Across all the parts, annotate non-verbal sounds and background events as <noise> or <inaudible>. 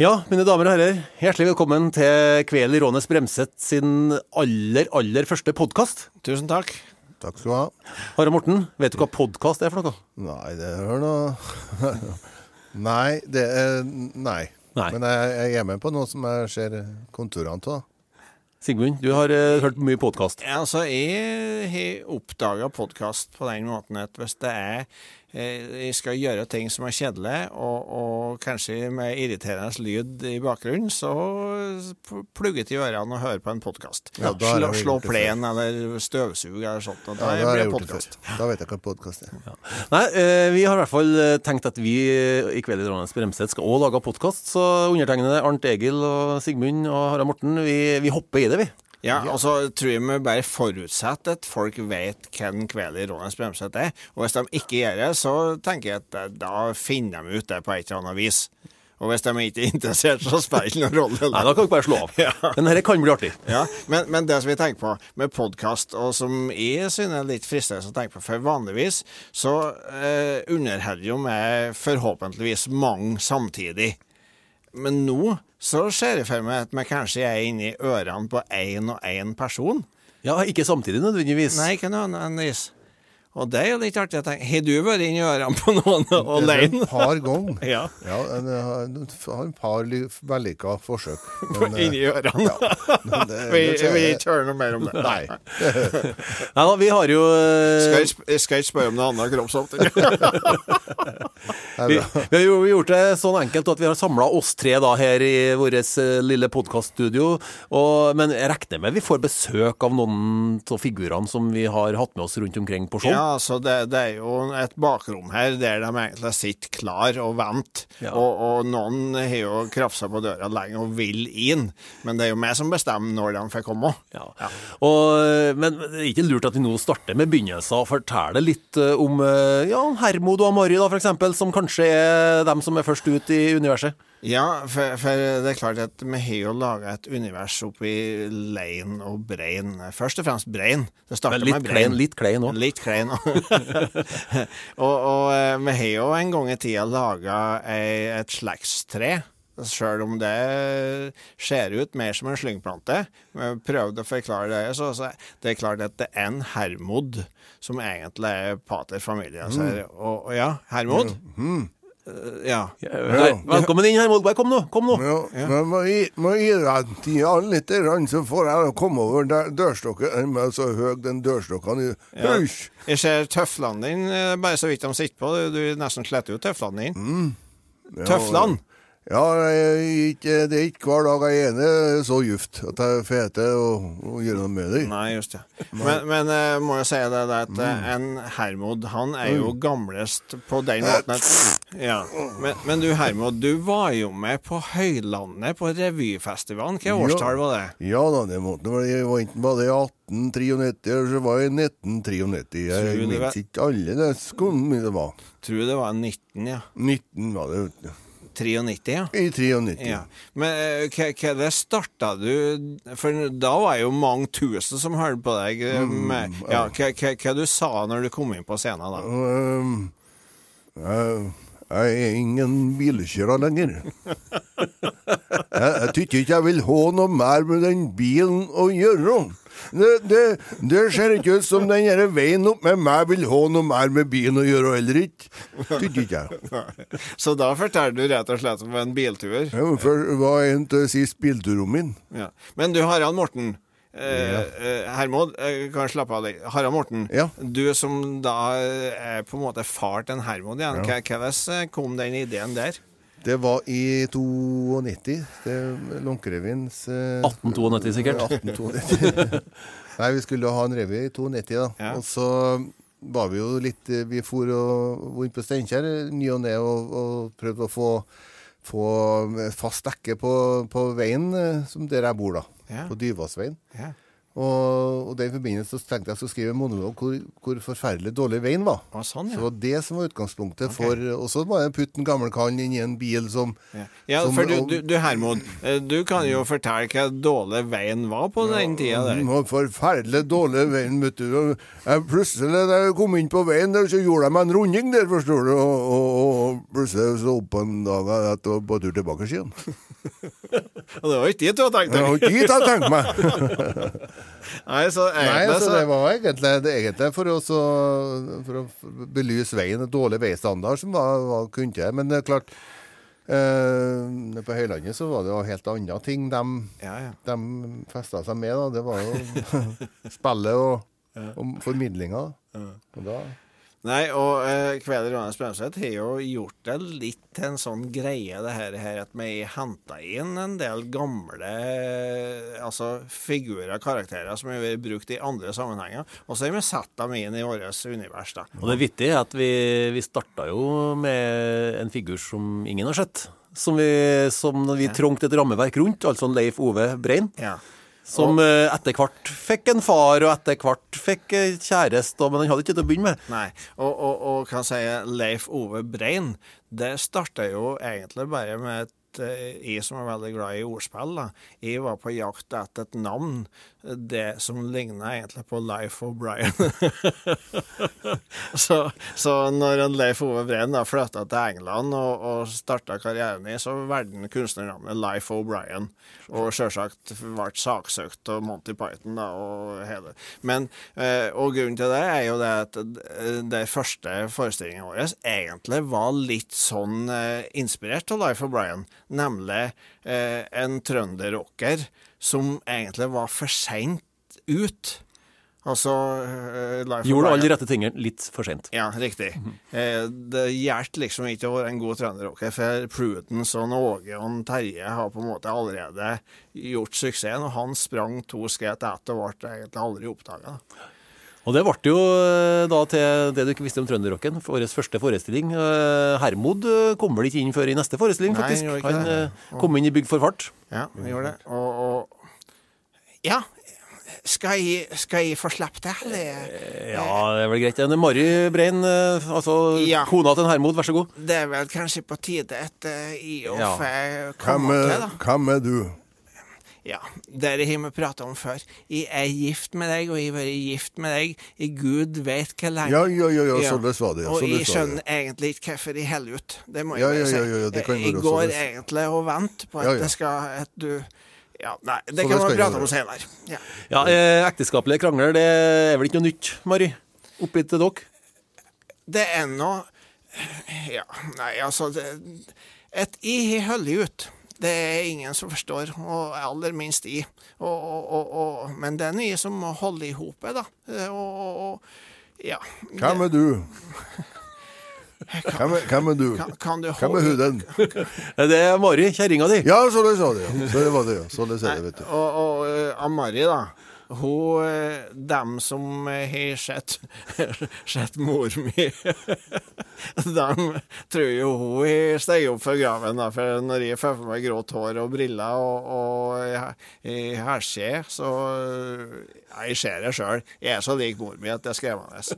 Ja, mine damer og herrer, hjertelig velkommen til Kveld i Rånes Bremset sin aller, aller første podkast. Tusen takk. Takk skal du ha. Harald Morten, vet du hva podkast er for noe? Nei, det er noe <laughs> Nei, det er Nei. Nei. Men jeg, jeg er med på noe som jeg ser konturene av. Sigmund, du har eh, hørt mye podkast. Ja, altså, jeg har oppdaga podkast på den måten at hvis det er Jeg skal gjøre ting som er kjedelig, og, og kanskje med irriterende lyd i bakgrunnen, så plugget i ørene og hører på en podkast. Ja, slå slå plen eller støvsuge eller sånt. Og da Ja, det blir det podkast. Da vet jeg hva podkast er. Nei, eh, vi har i hvert fall eh, tenkt at vi eh, i Kveld i Rånes Bremset skal òg lage podkast, så undertegnede Arnt Egil og Sigmund og Harald Morten, vi, vi hopper i det, vi. Ja, og så tror jeg vi bare forutsetter at folk vet hvem Kveld i Rådens Bremset er. Og hvis de ikke gjør det, så tenker jeg at eh, da finner de ut det på et eller annet vis. Og hvis de ikke er interessert, så spiller det ingen rolle. Nei, da kan dere bare slå av. <laughs> Men dette kan bli artig. Ja, men, men det som vi tenker på med podkast, og som jeg synes er litt fristende å tenke på, for vanligvis så eh, underholder jo vi forhåpentligvis mange samtidig. Men nå så ser jeg for meg at vi kanskje er inni ørene på én og én person. Ja, ikke samtidig nødvendigvis. Nei, ikke nødvendigvis. Og det er jo litt artig å tenke. Har du vært inni ørene på noen alene? Et par ganger. <laughs> Ja. Ja, en- jeg har jeg har et par vellykka forsøk. <laughs> Men, eh, Inni ørene? <laughs> men det- Vi vil ikke høre noe mer om det. Nei. Nei da, vi har jo eh, Skal jeg, ikke spørre om noe annet kroppsholdning. Er Vi, vi har jo gjort det sånn enkelt at vi har samla oss tre da her i vårt lille podkaststudio. Men jeg regner med vi får besøk av noen av figurene som vi har hatt med oss rundt omkring på show. Ja, altså det, det er jo et bakrom her der de egentlig sitter klar og venter. Ja. Og, og noen har jo krafsa på døra lenge og vil inn, men det er jo meg som bestemmer når de får komme. Ja. Og, men det er ikke lurt at vi nå starter med begynnelsen og forteller litt eh, om eh, ja, Hermod og Amari, da, eksempel, som kanskje er dem som er først ut i universet. Ja, for, for det er klart at vi har jo laga et univers oppi Lein og Brein. Først og fremst Brein. Det starter med Brein. klein, litt klein òg. Litt klein òg. <laughs> og, og vi har jo en gang i tida laga et slektstre. Sjøl om det ser ut mer som en slyngplante. Vi har prøvd å forklare det. Så, så det er klart at det er en Hermod som egentlig er pater familias her. Og, og ja, Hermod. Eh, Ja. Nei, Velkommen inn, her, Molberg. kom nå. Kom nå. Ja, men må gi, må gi deg tida litt, så får jeg komme over der dørstokken. Er så høy, den dørstokken. Ja. Jeg ser tøflene dine, eh, bare så vidt de sitter på. Du, du nesten sletter jo tøflene dine. Tøflene? Ja, jeg, det er ikke hver dag jeg er enig så gift at jeg feter og, og gjøre noe med det. Nei, just det. Men, men jeg må jeg si det, det at mm. en Hermod, han er jo gamlest på den måten at Ja. Men, men du Hermod, du var jo med på Høylandet på revyfestivalen. Hva årstall var det? Ja da, det måtte være var enten bare i 1893, eller så var i 1993. Jeg minnes ikke alle det det var. Tror det var 19, ja. 19 var det, du. 93, ja. I 93. Ja. Men eh, hva hva det starta du For da var jo mange tusen som hørte på deg. eh, Med, ja, hva, du sa når du kom inn på scenen da? Uh, uh, jeg er ingen bilkjører lenger. <laughs> Jeg, jeg tykker ikke jeg vil ha noe mer med den bilen å gjøre. Det, det, det ser ikke ut som den her veien opp med meg vil ha noe mer med byen å gjøre heller ikke. Tykker ikke jeg. <laughs> Så da forteller du rett og slett om en biltur. Ja, for det var en til sist bilturen min. Ja. Men du Harald Morten. Ja. eh, Hermod, eh, kan slappe av deg. Harald Morten, Ja. du som da er på en måte far til Hermod igjen. Hvordan kom den ideen der? Det var i 92. Det Lånkerevyens eh, 1892 sikkert. 1892. <laughs> Nei, vi skulle ha en revy i 92, da. Ja. Og så var vi jo litt eh, Vi for og inn på Steinkjer ny og ne og, og prøvde å få, få fast dekke på, på veien eh, som der jeg bor, da. Ja. På Dyvassveien. Ja. Og, og den forbindelse så tenkte jeg skulle skrive en monolog hvor, hvor forferdelig dårlig veien var. Ah, sånn, ja. Så det var det som var utgangspunktet for Og så var det putte en gammel kall inn i en bil som Ja, ja som- for du, du, du Hermod, eh, du kan jo fortelle hva dårlig veien var på den tida der. Var forferdelig dårlig veien, vet du. Jeg, plutselig da jeg kom inn på veien der, så gjorde jeg meg en runding der, forstår du. Og, og, og plutselig så opp en dag jeg var på tur tilbake igjen. <laughs> Og det var ikke dit du hadde tenkt Det var ikke dit jeg tenkte <laughs> meg. Nei, så egentlig Nei, så det var egentlig, det egentlig for, å for å belyse veien, dårlig veistandard som var, var kunne til. Men det er klart, Uh, på Høylandet så var det jo helt andre ting de, Ja, ja. de festa seg med. da. Det var jo <laughs> spillet og, og formidlinga. Og da Nei, og uh, Kveler Johannes Bremseth har jo gjort det litt til en sånn greie, det her, her at vi har henta inn en del gamle altså figurer, karakterer, som har vært brukt i andre sammenhenger, og så har vi satt dem inn i vårt univers. da. Og det vittige er at vi, vi starta jo med en figur som ingen har sett. Som vi, som vi trengte et rammeverk rundt, altså en Leif Ove Brein. Ja. Som og, etter hvert fikk en far, og etter hvert fikk eh, kjæreste, men han hadde ikke til å begynne med. Nei, og, og, og hva sier Leif Ove Brein, det starta jo egentlig bare med et eh, jeg som er veldig glad i ordspill, da. Jeg var på jakt etter et navn, det som ligna egentlig på Life O'Brien. <laughs> så, så når Leif Ove Breen flytta til England og, og starta karrieren i, så valgte han kunstnernavnet Life O'Brien. Og sjølsagt ble saksøkt av Monty Python da, og hele. Men, eh, og grunnen til det er jo det at eh, den første forestillingen vår egentlig var litt sånn eh, inspirert av Life of Brian, nemlig eh, en trønderrocker som egentlig var for seint ut. Altså eh, Life Gjorde alle de rette tingene litt for sent. ja, riktig. Eh, det hjalp liksom ikke å være en god trønderrocker, for Prudence og Åge og Terje har på en måte allerede gjort suksessen, og han sprang to skritt etter og ble egentlig aldri oppdaga. Og det ble jo eh, da til det du ikke visste om trønderrocken, årets første forestilling. Eh, Hermod kommer kom vel ikke inn før i neste forestilling, Nei, faktisk. han ikke Han det. eh, kom inn i Bygd for fart. Ja, vi gjorde det. Og, og Ja, skal jeg, skal jeg få slippe det, eller? Ja, det er vel greit. Mari Brein, eh, altså Ja. kona til Hermod, vær så god. Det er vel kanskje på tide at eh, jeg og får komme til, da. hvem er du? Ja, det har vi prata om før. Jeg er gift med deg, og jeg har vært gift med deg i gud vet hvor lenge. Ja, ja, ja, ja, sånn det var det. Ja, og sånn jeg skjønner egentlig ikke hvorfor de holder ut. Det må jeg Ja, bare ja, si. ja, ja, det kan jeg går sånn. egentlig og venter på at Ja, ja. det skal at du Ja, nei, det Så kan vi prate om senere. Ja. Ja, eh, Ekteskapelige krangler, det er vel ikke noe nytt, Mari? Oppi til dere? Det er nå Ja, nei, altså det, Et i har holdt ut. Det er ingen som forstår, og aller minst de. Og, og, og, og, men det er nye som må holde i hopet, da. Og, og, og ja. Hvem er du? Hvem hvem er du? Kan, kan du Hvem er huden? Eh, Det er Mari, kjerringa di. Ja, så det sa de. ja. Så det var det, ja. Så det sa det, vet du. Og, og uh, Amari, da. Hun eh, Dem som har sett, <laughs> sett mor mi <laughs> De tror jo hun har steget opp fra graven. Da, for når jeg får på meg grått hår og briller og, og i herskje, så eh, Jeg ser det sjøl. Jeg er så lik mor mi at det er skremmende. <laughs>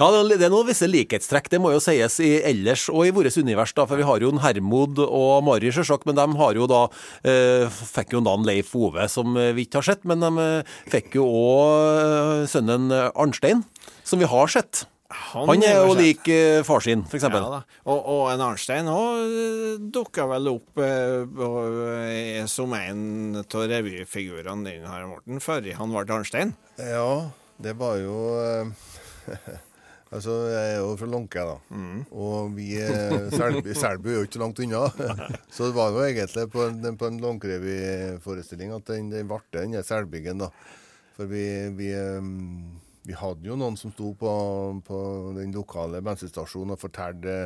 Ja, det er noen visse likhetstrekk, det må jo sies i ellers og i vårt univers, da, for vi har jo en Hermod og Mari, sjølsagt, men de har jo da eh, fikk jo navn Leif Ove, som eh, vi ikke har sett, men de eh, fikk jo òg sønnen eh, Arnstein, som vi har sett. Han er jo sett. lik eh, far sin, f.eks. Ja, da. Og, og en Arnstein òg dukka vel opp eh, eh, som en av revyfigurene dine her, Morten, før han ble Arnstein. Ja, det var jo eh, <laughs> Altså, jeg er jo fra Lånke, da. Og vi <laughs> Selbu, er jo ikke langt unna. <laughs> så det var jo egentlig på en, på en Lånkerevyforestilling at den, den ble den Selbyggen, da. For vi, vi, eh, vi hadde jo noen som sto på, på den lokale bensinstasjonen og fortalte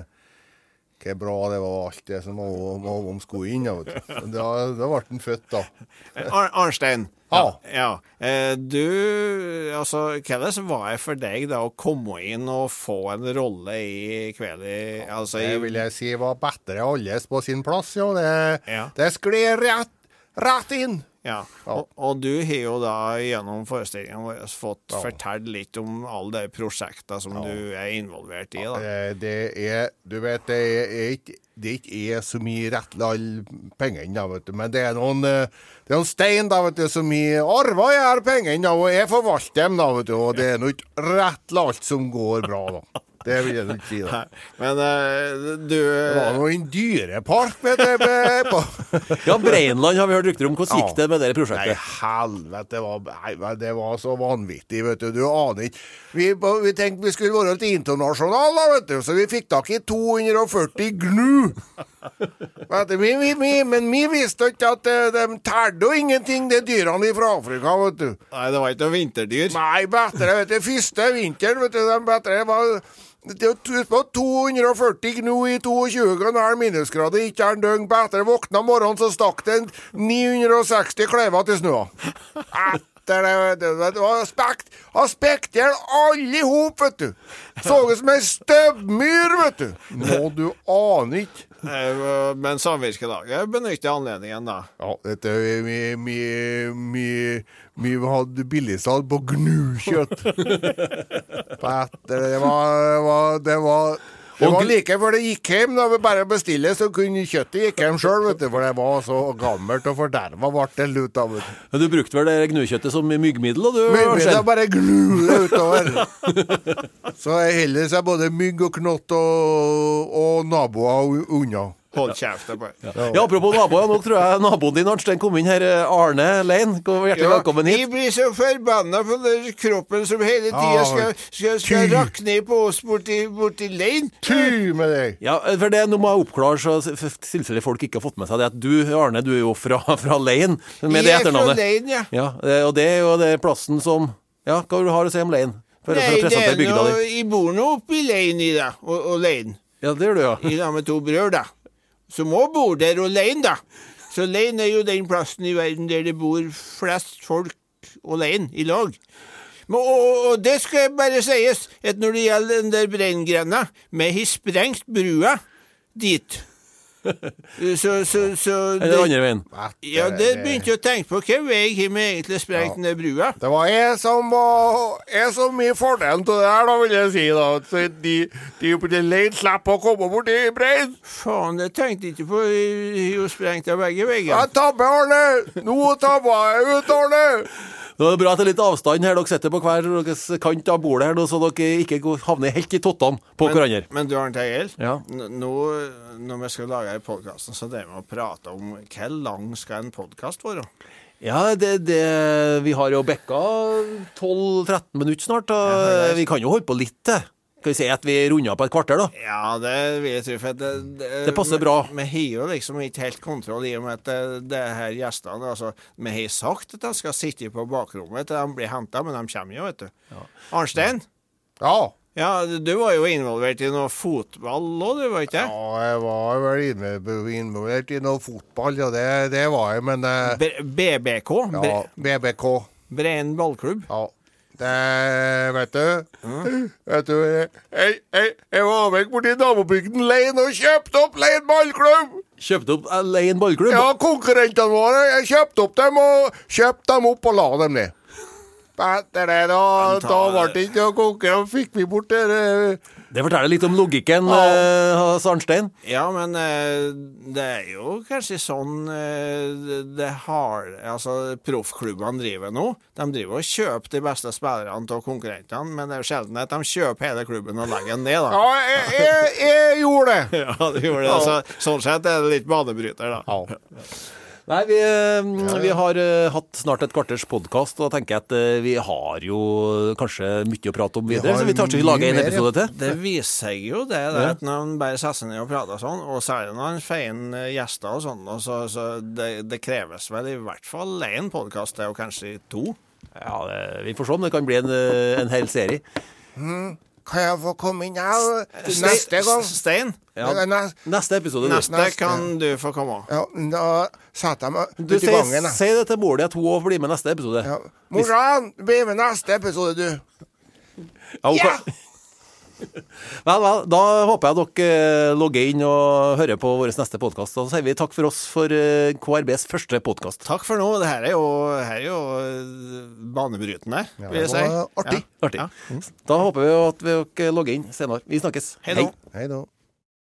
hvor bra det var, alt det som var om, om, om vet du. Da, da ble han født, da. Ar Arnstein. Ja. ja. Eh, du Altså, hvordan var det for deg da å komme inn og få en rolle i kveld? Altså, Det vil jeg si var bedre alles på sin plass, ja. Det, Ja. det skled rett, rett inn. Ja, og, og du har jo da gjennom forestillingen vår fått fortalt litt om alle de prosjektene som du er involvert i. da. Ja, Det er Du vet, det er ikke det ikke er så mye rett til alle pengene, vet du. Men det er noen, eh, det er noen stein da, vet du, som i arva jeg pengene, da, og jeg forvalter dem, da, vet du. Og det er nå ikke rett til alt som går bra, da. <laughs> Det vil jeg ikke si, da. Men uh, du Det var nå en dyrepark vet du. på <laughs> Ja, Breinland har vi hørt rykter om. Hvordan gikk det med det Nei, prosjektet? helvete, det var, nei, det var så vanvittig, vet du. Du aner ikke. Vi, vi tenkte vi skulle være litt internasjonale, vet du, så vi fikk tak i 240 gnu. Vet du, vi, vi, vi, men vi visste ikke at eh, de tærde jo ingenting, de dyrene fra Afrika, vet du. Nei, det var ikke noe vinterdyr. Nei, bedre, vet du, første vinteren, vet du, de bedre var det var 240 gnu i 22 grader minusgrader, ikke en døgn på etter våkna om morgenen, så stakk det 960 klever til snøa. Etter det. Det var aspekt, har spekt i hjel alle i hop, vet du. Så ut som ei støvmyr, vet du. Nå, du aner ikke. Eh, Men Samvirkelaget benytter anledningen, da. Ja, dette er vi, vi, vi, vi hadde billigsalg på gnukjøtt. <laughs> Det var Det var, det var, det var like før det gikk hjem. Da vi bare bestille, så kunne kjøttet gikk hjem sjøl. For det var så gammelt og forderva ble det lut av. Men Du brukte vel det gnukjøttet som myggmiddel? da, er bare gnu utover. <laughs> Så jeg holder seg både mygg og knott og, og naboer unna. Hold kjeft. Ja, Apropos naboer, nå tror jeg naboen din Arnstein kom inn her. eh, Arne Lein, hjertelig velkommen Jeg hit. blir så forbanna på den kroppen som hele tida Ah, skal, skal, skal rakne på oss borti, borti Lein. Ty med deg! Ja, for det Nå må jeg oppklare, så tilfelle folk ikke har fått med seg det, at du, Arne, du er jo fra, <laughs> fra Lein, med det Jeg er fra Lein, ja. Ja, eh, og det er jo det plassen som Ja, hva har du å si om Lein? For, for Nei, å det er nå. Jeg bor nå oppe i Lein i dag, og, og Lein. Ja, det gjør du, ja. I lag med to brødre, da. Som òg bor der alene, da. Så Lein er jo den plassen i verden der det bor flest folk alene, i lag. Men, og, og, det skal bare sies, at når det gjelder den der brenngrenda, vi har sprengt brua dit. <laughs> Så, så, så Eller andre veien. Ja, det begynte jeg å tenke på. Hvilken vei har vi egentlig sprengt den der brua? Det var jeg som var Jeg som i fordelen til det her, da, vil jeg si. da Så De, de på den leien slipper å komme borti breien. Faen, det tenkte jeg ikke på. Jeg har jo sprengt av begge Jeg tabber, Arne! Nå tabba jeg ut, Arne! Nå er det bra at det er litt avstand her. Dere sitter på hver deres kant av bordet her, så dere ikke havner helt i tottene på hverandre. Men du Arnt Egil, Ja. nå når vi skal lage podkasten, så det med å prate om hvor lang skal en podkast være? Ja, det, det Vi har jo bekka 12-13 minutter snart. Og ja, vi kan jo holde på litt til. Skal vi si at vi runder på et kvarter, da? Ja, det vil jeg tro. For det, det, Det passer bra. Vi har jo liksom ikke helt kontroll i og med at det, det her gjestene altså, Vi har sagt at de skal sitte på bakrommet til de blir henta, men de kommer jo, vet du. Arnstein? Ja. Ja, du var jo involvert i noe fotball òg, du var ikke det? ja, jeg var vel involvert i noe fotball, ja, det, det var jeg, men eh, BBK? Ja, BBK. Breen ballklubb? Ja. Det Vet du Vet du Jeg, jeg, jeg var vekk borti nabobygden Lein og kjøpte opp Lein ballklubb! Kjøpte opp Lein ballklubb? Ja, konkurrentene våre. Jeg kjøpte opp dem og kjøpte dem opp og la dem ned. Etter det, da, da ble det ikke noe konkurranse. Fikk vi bort det Det forteller litt om logikken Ja. eh, Arnstein. Ja, men eh, det er jo kanskje sånn eh, det- har Altså, proffklubbene driver nå. De driver og kjøper de beste spillerne av konkurrentene, men det er jo sjelden at de kjøper hele klubben og legger den ned, da. Ja, jeg, jeg, jeg gjorde det. <laughs> Ja, du gjorde det. Altså, sånn sett er det litt banebryter, da. Ja. Nei, vi, eh, vi har eh, hatt snart et kvarters podkast, og da tenker jeg at eh, vi har jo kanskje mye å prate om videre, Vi så vi tar ikke lage en episode til. Det viser seg jo det, det at når han bare setter seg ned og prater sånn, og særlig når han får inn eh, gjester og sånn, og så, så det, det kreves vel i hvert fall én podkast, det er jo kanskje to. Ja, det, Vi får se om det kan bli en, en hel serie. Kan jeg få komme inn her neste gang? Stein, Ja. Nes- Neste episode, neste Neste. kan du få komme. Ja, da setter jeg meg Du ut i sier, gangen. Si det til mor di at hun òg blir med neste episode. Ja. Moran, bli med neste episode, du. Ja, hun kan, <laughs> Vel, vel, da håper jeg dere logger inn og hører på vår neste podkast. Da sier vi takk for oss for eh, KRBs første podkast. Takk for nå. Det her er jo, her er jo eh, banebrytende, vil jeg si. artig. Ja. Artig. Ja. Da håper vi at dere logger inn senere. Vi snakkes. Hei da. Hei da.